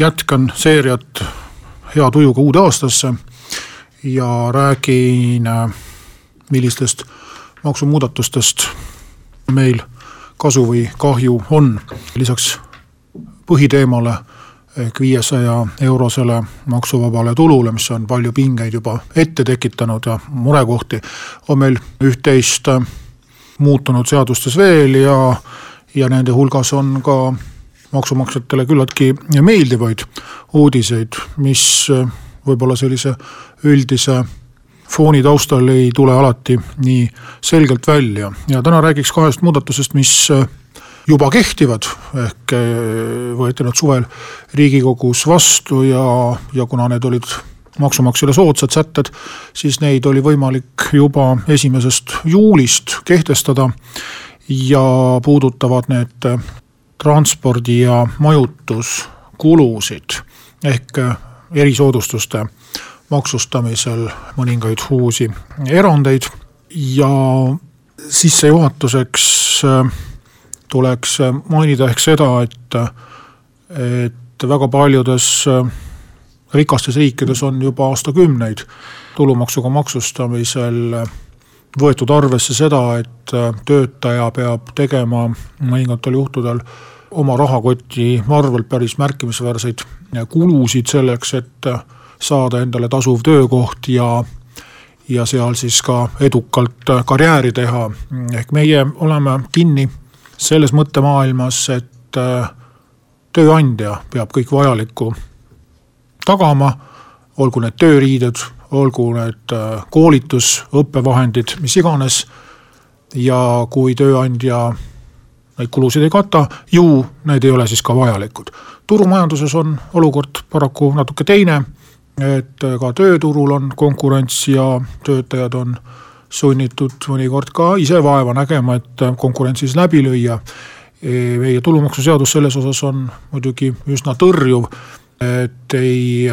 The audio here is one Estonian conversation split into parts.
jätkan seeriat hea tujuga uude aastasse ja räägin, millistest maksumuudatustest meil kasu või kahju on. lisaks põhiteemale ehk viiesaja eurosele maksuvabale tulule, mis on palju pingeid juba ette tekitanud ja murekohti, on meil üht-teist muutunud seadustes veel ja, ja nende hulgas on ka maksumaksjatele küllaltki meeldivaid uudiseid, mis võib-olla sellise üldise fooni taustal ei tule alati nii selgelt välja. Ja täna räägiks kahest muudatusest, mis juba kehtivad, ehk võeti nad suvel riigikogus vastu ja, ja kuna need olid maksumaksjale soodsad sätted, siis neid oli võimalik juba esimesest juulist kehtestada ja puudutavad need transpordi ja majutuskulusid ehk erisoodustuste maksustamisel mõningaid uusi erandeid. Ja sissejuhatuseks äh, tuleks mainida ehk seda, et, et väga paljudes äh, rikastes riikides on juba aastakümneid tulumaksuga maksustamisel võetud arvesse seda, et töötaja peab tegema mõningatel juhtudel oma rahakoti arvelt päris märkimisväärseid kulusid selleks, et saada endale tasuv töökoht ja, ja seal siis ka edukalt karjääri teha. ehk meie oleme kinni selles mõttemaailmas, et tööandja peab kõik vajaliku tagama, olgu need tööriided, olgu need koolitus, õppevahendid, mis iganes. ja kui tööandja neid kulusid ei kata, ju need ei ole siis ka vajalikud. turumajanduses on olukord paraku natuke teine, et ka tööturul on konkurents ja töötajad on sunnitud mõnikord ka ise vaeva nägema, et konkurentsis läbi lüüa. meie tulumaksuseadus selles osas on muidugi üsna tõrjuv, et ei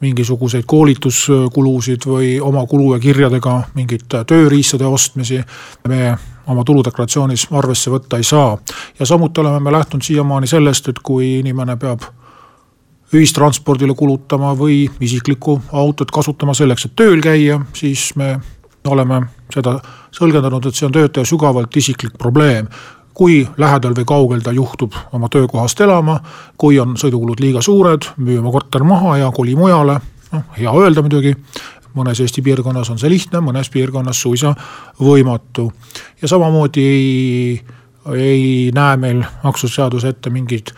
mingisuguseid koolituskulusid või oma kulu ja kirjadega mingite tööriistade ostmisi me oma tuludeklaratsioonis arvesse võtta ei saa. ja samuti oleme me lähtunud siiamaani sellest, et kui inimene peab ühistranspordile kulutama või isiklikku autot kasutama selleks, et tööl käia, siis me oleme seda tõlgendanud, et see on töötaja sügavalt isiklik probleem kui lähedal või kaugel ta juhtub oma töökohast elama, kui on sõidukulud liiga suured, müü oma korter maha ja koli mujale, noh hea öelda muidugi mõnes Eesti piirkonnas on see lihtne, mõnes piirkonnas suisa võimatu. ja samamoodi ei, ei näe meil maksuseadus ette mingeid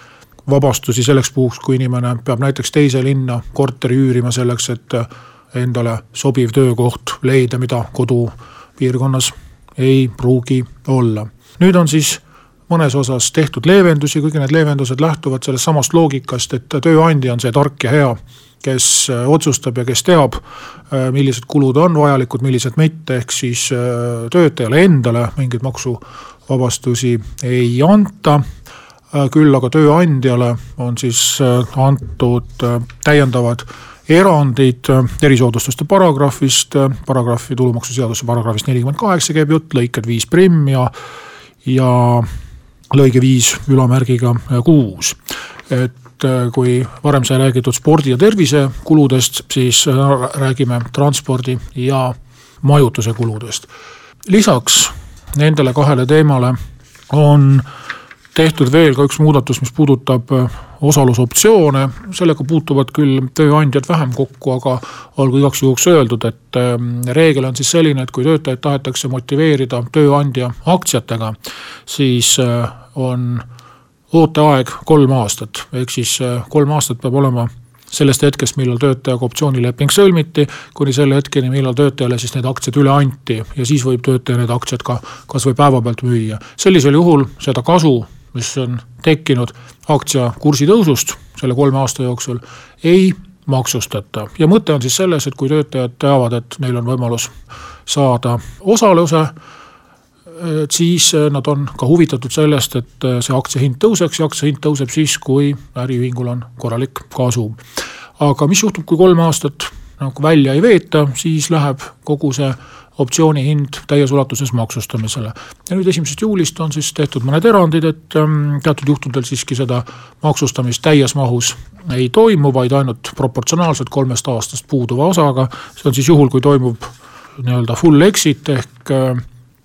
vabastusi selleks puhuks, kui inimene peab näiteks teise linna korteri üürima selleks, et endale sobiv töökoht leida, mida kodupiirkonnas ei pruugi olla. nüüd on siis mõnes osas tehtud leevendusi, kuigi need leevendused lähtuvad sellest samast loogikast, et tööandja on see tark ja hea kes äh, otsustab ja kes teab, äh, millised kulud on vajalikud, millised mitte, ehk siis äh, töötajale endale mingeid maksuvabastusi ei anta. küll aga tööandjale on siis antud täiendavad erandid erisoodustuste paragrahvist, paragrahvi tulumaksuseaduse paragrahvist nelikümmend kaheksa käib jutt, lõiked viis primm ja, ja lõige viis ülamärgiga kuus. et et äh, kui varem sai räägitud spordi ja tervisekuludest, siis äh, räägime transpordi ja majutuse kuludest. lisaks nendele kahele teemale on tehtud veel ka üks muudatus, mis puudutab äh, osalusoptsioone, sellega puutuvad küll tööandjad vähem kokku, aga olgu igaks juhuks öeldud, et reegel on siis selline, et kui töötajaid tahetakse motiveerida tööandja aktsiatega, siis on ooteaeg kolm aastat, ehk siis äh, kolm aastat peab olema sellest hetkest, millal töötajaga optsioonileping sõlmiti, kuni selle hetkeni, millal töötajale siis need aktsiad üle anti. Ja siis võib töötaja need aktsiad ka kasvõi päevapealt müüa. sellisel juhul seda kasu, mis on tekkinud aktsia kursi tõusust, selle kolme aasta jooksul ei maksustata. Ja mõte on siis selles, et kui töötajad teavad, et neil on võimalus saada osaluse et siis nad on ka huvitatud sellest, et see aktsia hind tõuseks ja aktsia hind tõuseb siis, kui äriühingul on korralik kasum. aga mis juhtub, kui kolm aastat nagu välja ei veeta, siis läheb kogu see optsiooni hind täies ulatuses maksustamisele. ja nüüd esimesest juulist on siis tehtud mõned erandid, et ähm, teatud juhtudel siiski seda maksustamist täies mahus ei toimu, vaid ainult proportsionaalselt kolmest aastast puuduva osaga. see on siis juhul, kui toimub nii-öelda full exit ehk äh,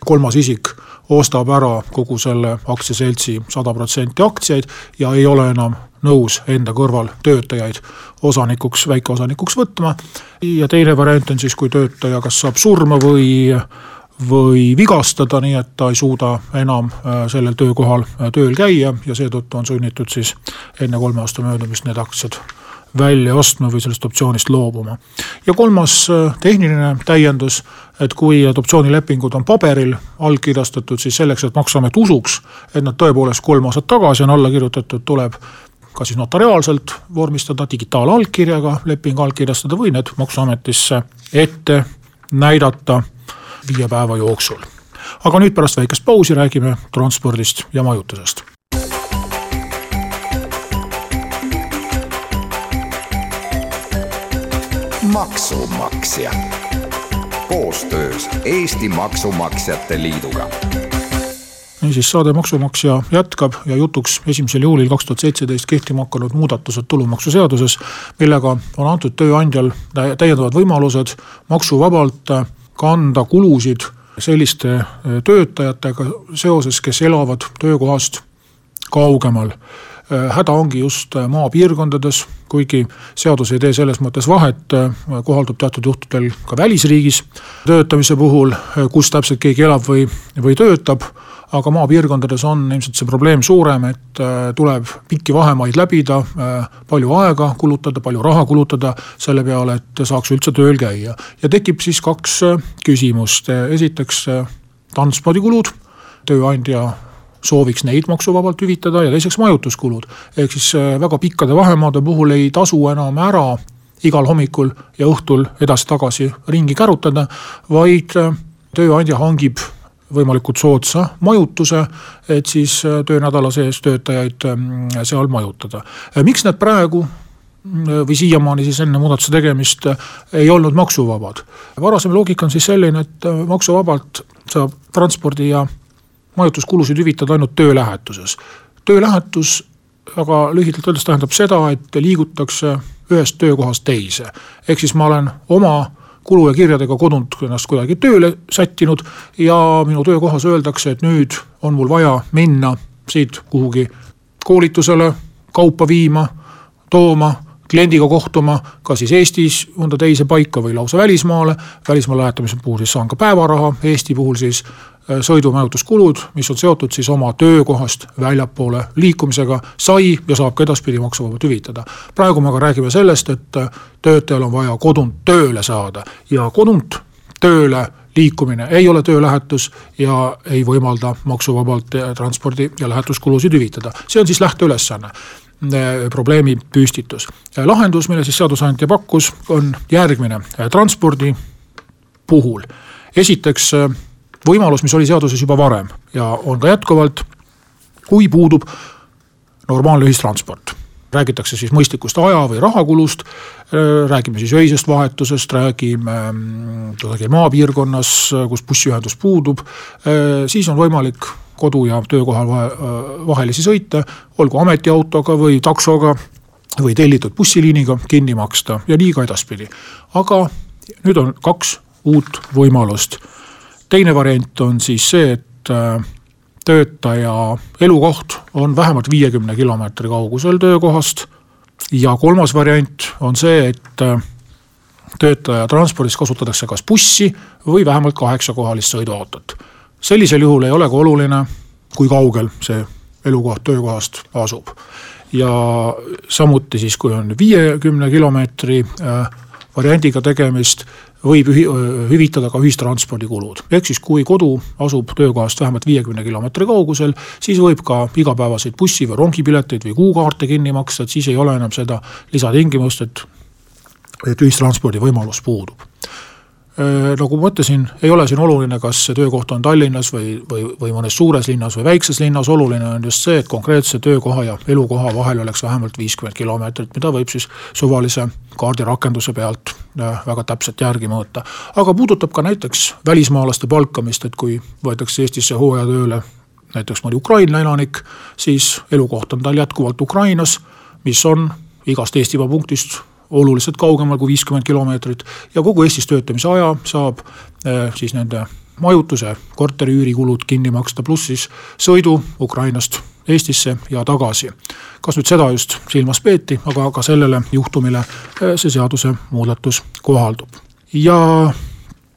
kolmas isik ostab ära kogu selle aktsiaseltsi sada protsenti aktsiaid ja ei ole enam nõus enda kõrval töötajaid osanikuks, väikeosanikuks võtma. ja teine variant on siis, kui töötaja kas saab surma või, või vigastada, nii et ta ei suuda enam äh, sellel töökohal äh, tööl käia ja seetõttu on sunnitud siis enne kolme aasta möödumist need aktsiad välja ostma või sellest optsioonist loobuma. ja kolmas äh, tehniline täiendus, et kui need optsioonilepingud on paberil allkirjastatud, siis selleks, et maksuamet usuks, et nad tõepoolest kolm aastat tagasi on alla kirjutatud, tuleb kas siis notariaalselt vormistada, digitaalallkirjaga leping allkirjastada või need maksuametisse ette näidata viie päeva jooksul. aga nüüd pärast väikest pausi räägime transpordist ja majutusest. maksumaksja koostöös Eesti Maksumaksjate Liiduga. Niisiis saade Maksumaksja jätkab ja jutuks esimesel juulil kaks tuhat seitseteist kehtima hakanud muudatused tulumaksuseaduses, millega on antud tööandjal täiendavad võimalused maksuvabalt kanda kulusid selliste äh, töötajatega seoses, kes elavad töökohast kaugemal häda ongi just äh, maapiirkondades, kuigi seadus ei tee selles mõttes vahet, kohaldub teatud juhtudel ka välisriigis töötamise puhul, kus täpselt keegi elab või, või töötab aga maapiirkondades on ilmselt see probleem suurem, et äh, tuleb pikki vahemaid läbida, äh, palju aega kulutada, palju raha kulutada selle peale, et saaks üldse tööl käia. ja tekib siis kaks äh, küsimust, esiteks transpordikulud, tööandja sooviks neid maksuvabalt hüvitada ja teiseks majutuskulud. ehk siis väga pikkade vahemaade puhul ei tasu enam ära igal hommikul ja õhtul edasi-tagasi ringi kärutada, vaid tööandja hangib võimalikult soodsa majutuse, et siis äh, töönädala sees töötajaid ähm, seal majutada. Äh, miks nad praegu äh, või siiamaani siis enne muudatuse tegemist ei olnud maksuvabad. varasem loogika on siis selline, et maksuvabalt saab transpordi ja majutuskulusid hüvitada ainult töölähetuses. töölähetus väga lühidalt öeldes tähendab seda, et liigutakse ühest töökohast teise. ehk siis ma olen oma kulu ja kirjadega kodunt ennast kuidagi tööle sättinud ja minu töökohas öeldakse, et nüüd on mul vaja minna siit kuhugi koolitusele, kaupa viima, tooma, kliendiga kohtuma, kas siis Eestis, mõnda teise paika või lausa välismaale. välismaale lähetamise puhul siis saan ka päevaraha, Eesti puhul siis sõidumajutuskulud, mis on seotud siis oma töökohast väljapoole liikumisega, sai ja saab ka edaspidi maksuvabalt hüvitada. praegu me aga räägime sellest, et töötajal on vaja kodunt tööle saada ja kodunt tööle liikumine ei ole töölähetus ja ei võimalda maksuvabalt transpordi ja lähetuskulusid hüvitada. see on siis lähteülesanne probleemi püstitus. lahendus, mille siis seadusandja pakkus, on järgmine, transpordi puhul esiteks võimalus, mis oli seaduses juba varem ja on ka jätkuvalt, kui puudub normaalne ühistransport räägitakse siis mõistlikust aja või rahakulust, räägime siis öisest vahetusest, räägime mm, kuidagi maapiirkonnas, kus bussiühendus puudub, siis on võimalik kodu ja töökoha vahelisi sõite, olgu ametiautoga või taksoga või tellitud bussiliiniga kinni maksta ja nii ka edaspidi. aga nüüd on kaks uut võimalust teine variant on siis see, et äh, töötaja elukoht on vähemalt viiekümne kilomeetri kaugusel töökohast. ja kolmas variant on see, et äh, töötaja transpordis kasutatakse kas bussi või vähemalt kaheksakohalist sõiduautot. sellisel juhul ei ole ka oluline, kui kaugel see elukoht töökohast asub. ja samuti siis, kui on viiekümne kilomeetri äh, variandiga tegemist, võib hüvitada ka ühistranspordikulud. ehk siis, kui kodu asub töökohast vähemalt viiekümne kilomeetri kaugusel, siis võib ka igapäevaseid bussi- või rongipileteid või kuukaarte kinni maksta, et siis ei ole enam seda lisatingimust, et, et ühistranspordi võimalus puudub nagu ma ütlesin, ei ole siin oluline, kas see töökoht on Tallinnas või, või, või mõnes suures linnas või väikses linnas, oluline on just see, et konkreetse töökoha ja elukoha vahel oleks vähemalt viiskümmend kilomeetrit, mida võib siis suvalise kaardirakenduse pealt äh, väga täpselt järgi mõõta. aga puudutab ka näiteks välismaalaste palkamist, et kui võetakse Eestisse hooajatööle näiteks mõni Ukraina elanik, siis elukoht on tal jätkuvalt Ukrainas, mis on igast Eestimaa punktist oluliselt kaugemal kui viiskümmend kilomeetrit ja kogu Eestis töötamise aja saab eh, siis nende majutuse, korteri üürikulud kinni maksta, pluss siis sõidu Ukrainast Eestisse ja tagasi. kas nüüd seda just silmas peeti, aga ka sellele juhtumile eh, see seadusemuudatus kohaldub. ja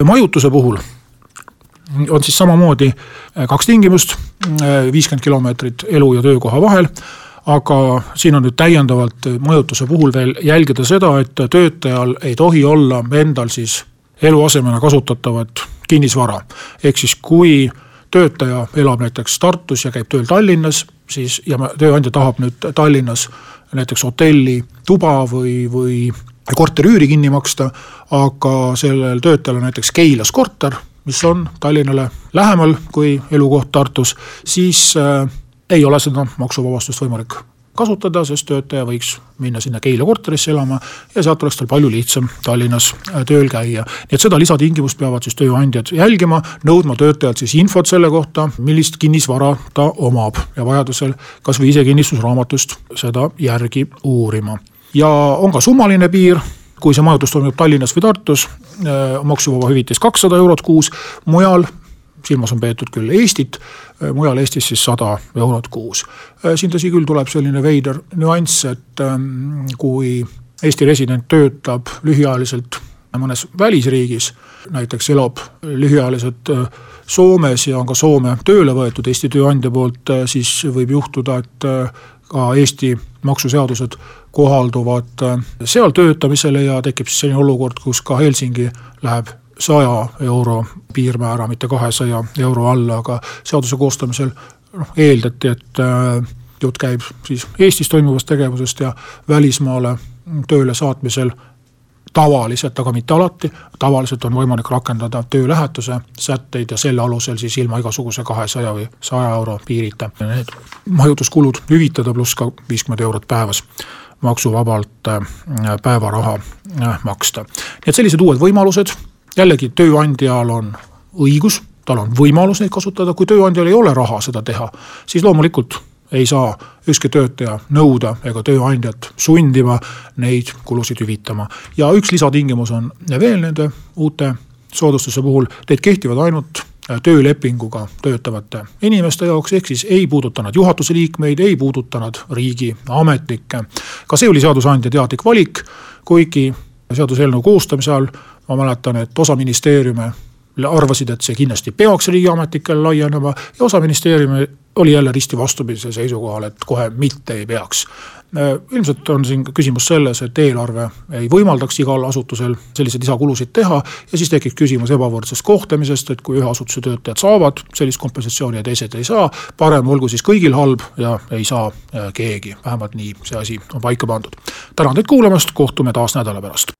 majutuse puhul on siis samamoodi eh, kaks tingimust, viiskümmend kilomeetrit elu ja töökoha vahel aga siin on nüüd täiendavalt majutuse puhul veel jälgida seda, et töötajal ei tohi olla endal siis eluasemena kasutatavat kinnisvara. ehk siis kui töötaja elab näiteks Tartus ja käib tööl Tallinnas, siis ja tööandja tahab nüüd Tallinnas näiteks hotelli tuba või, või korteriüüri kinni maksta, aga sellel töötajal on näiteks Keilas korter, mis on Tallinnale lähemal kui elukoht Tartus, siis äh, ei ole seda maksuvabastust võimalik kasutada, sest töötaja võiks minna sinna Keila korterisse elama ja sealt oleks tal palju lihtsam Tallinnas äh, tööl käia. nii et seda lisatingimust peavad siis tööandjad jälgima, nõudma töötajalt siis infot selle kohta, millist kinnisvara ta omab ja vajadusel kasvõi ise kinnistusraamatust seda järgi uurima. ja on ka summaline piir kui see majutus toimub Tallinnas või Tartus, äh, maksuvaba hüvitis kakssada eurot kuus, mujal silmas on peetud küll Eestit, äh, mujal Eestis siis sada eurot kuus. Äh, siin tõsi küll, tuleb selline veider nüanss, et ähm, kui Eesti resident töötab lühiajaliselt mõnes välisriigis, näiteks elab lühiajaliselt äh, Soomes ja on ka Soome tööle võetud Eesti tööandja poolt, siis võib juhtuda, et ka Eesti maksuseadused kohalduvad seal töötamisele ja tekib selline olukord, kus ka Helsingi läheb saja euro piirmäära, mitte kahesaja euro alla, aga seaduse koostamisel noh, eeldati, et äh, jutt käib siis Eestis toimuvast tegevusest ja välismaale tööle saatmisel tavaliselt, aga mitte alati, tavaliselt on võimalik rakendada töölähetuse sätteid ja selle alusel siis ilma igasuguse kahesaja või saja euro piirita need majutuskulud hüvitada, pluss ka viiskümmend eurot päevas maksuvabalt äh, päevaraha äh, maksta. nii et sellised uued võimalused jällegi tööandjal on õigus, tal on võimalus neid kasutada, kui tööandjal ei ole raha seda teha, siis loomulikult ei saa ükski töötaja nõuda ega tööandjat sundima neid kulusid hüvitama. ja üks lisatingimus on veel nende uute soodustuse puhul, need kehtivad ainult töölepinguga töötavate inimeste jaoks, ehk siis ei puuduta nad juhatuse liikmeid, ei puuduta nad riigiametnikke. ka see oli seadusandja teadlik valik, kuigi seaduseelnõu koostamise all ma mäletan, et osa ministeeriume arvasid, et see kindlasti peaks riigiametnikele laienema ja osa ministeeriume oli jälle risti vastupidisel seisukohal, et kohe mitte ei peaks. ilmselt on siin küsimus selles, et eelarve ei võimaldaks igal asutusel selliseid lisakulusid teha ja siis tekib küsimus ebavõrdsest kohtlemisest, et kui ühe asutuse töötajad saavad sellist kompensatsiooni ja teised ei saa, parem olgu siis kõigil halb ja ei saa äh, keegi, vähemalt nii see asi on paika pandud. tänan teid kuulamast, kohtume taas nädala pärast.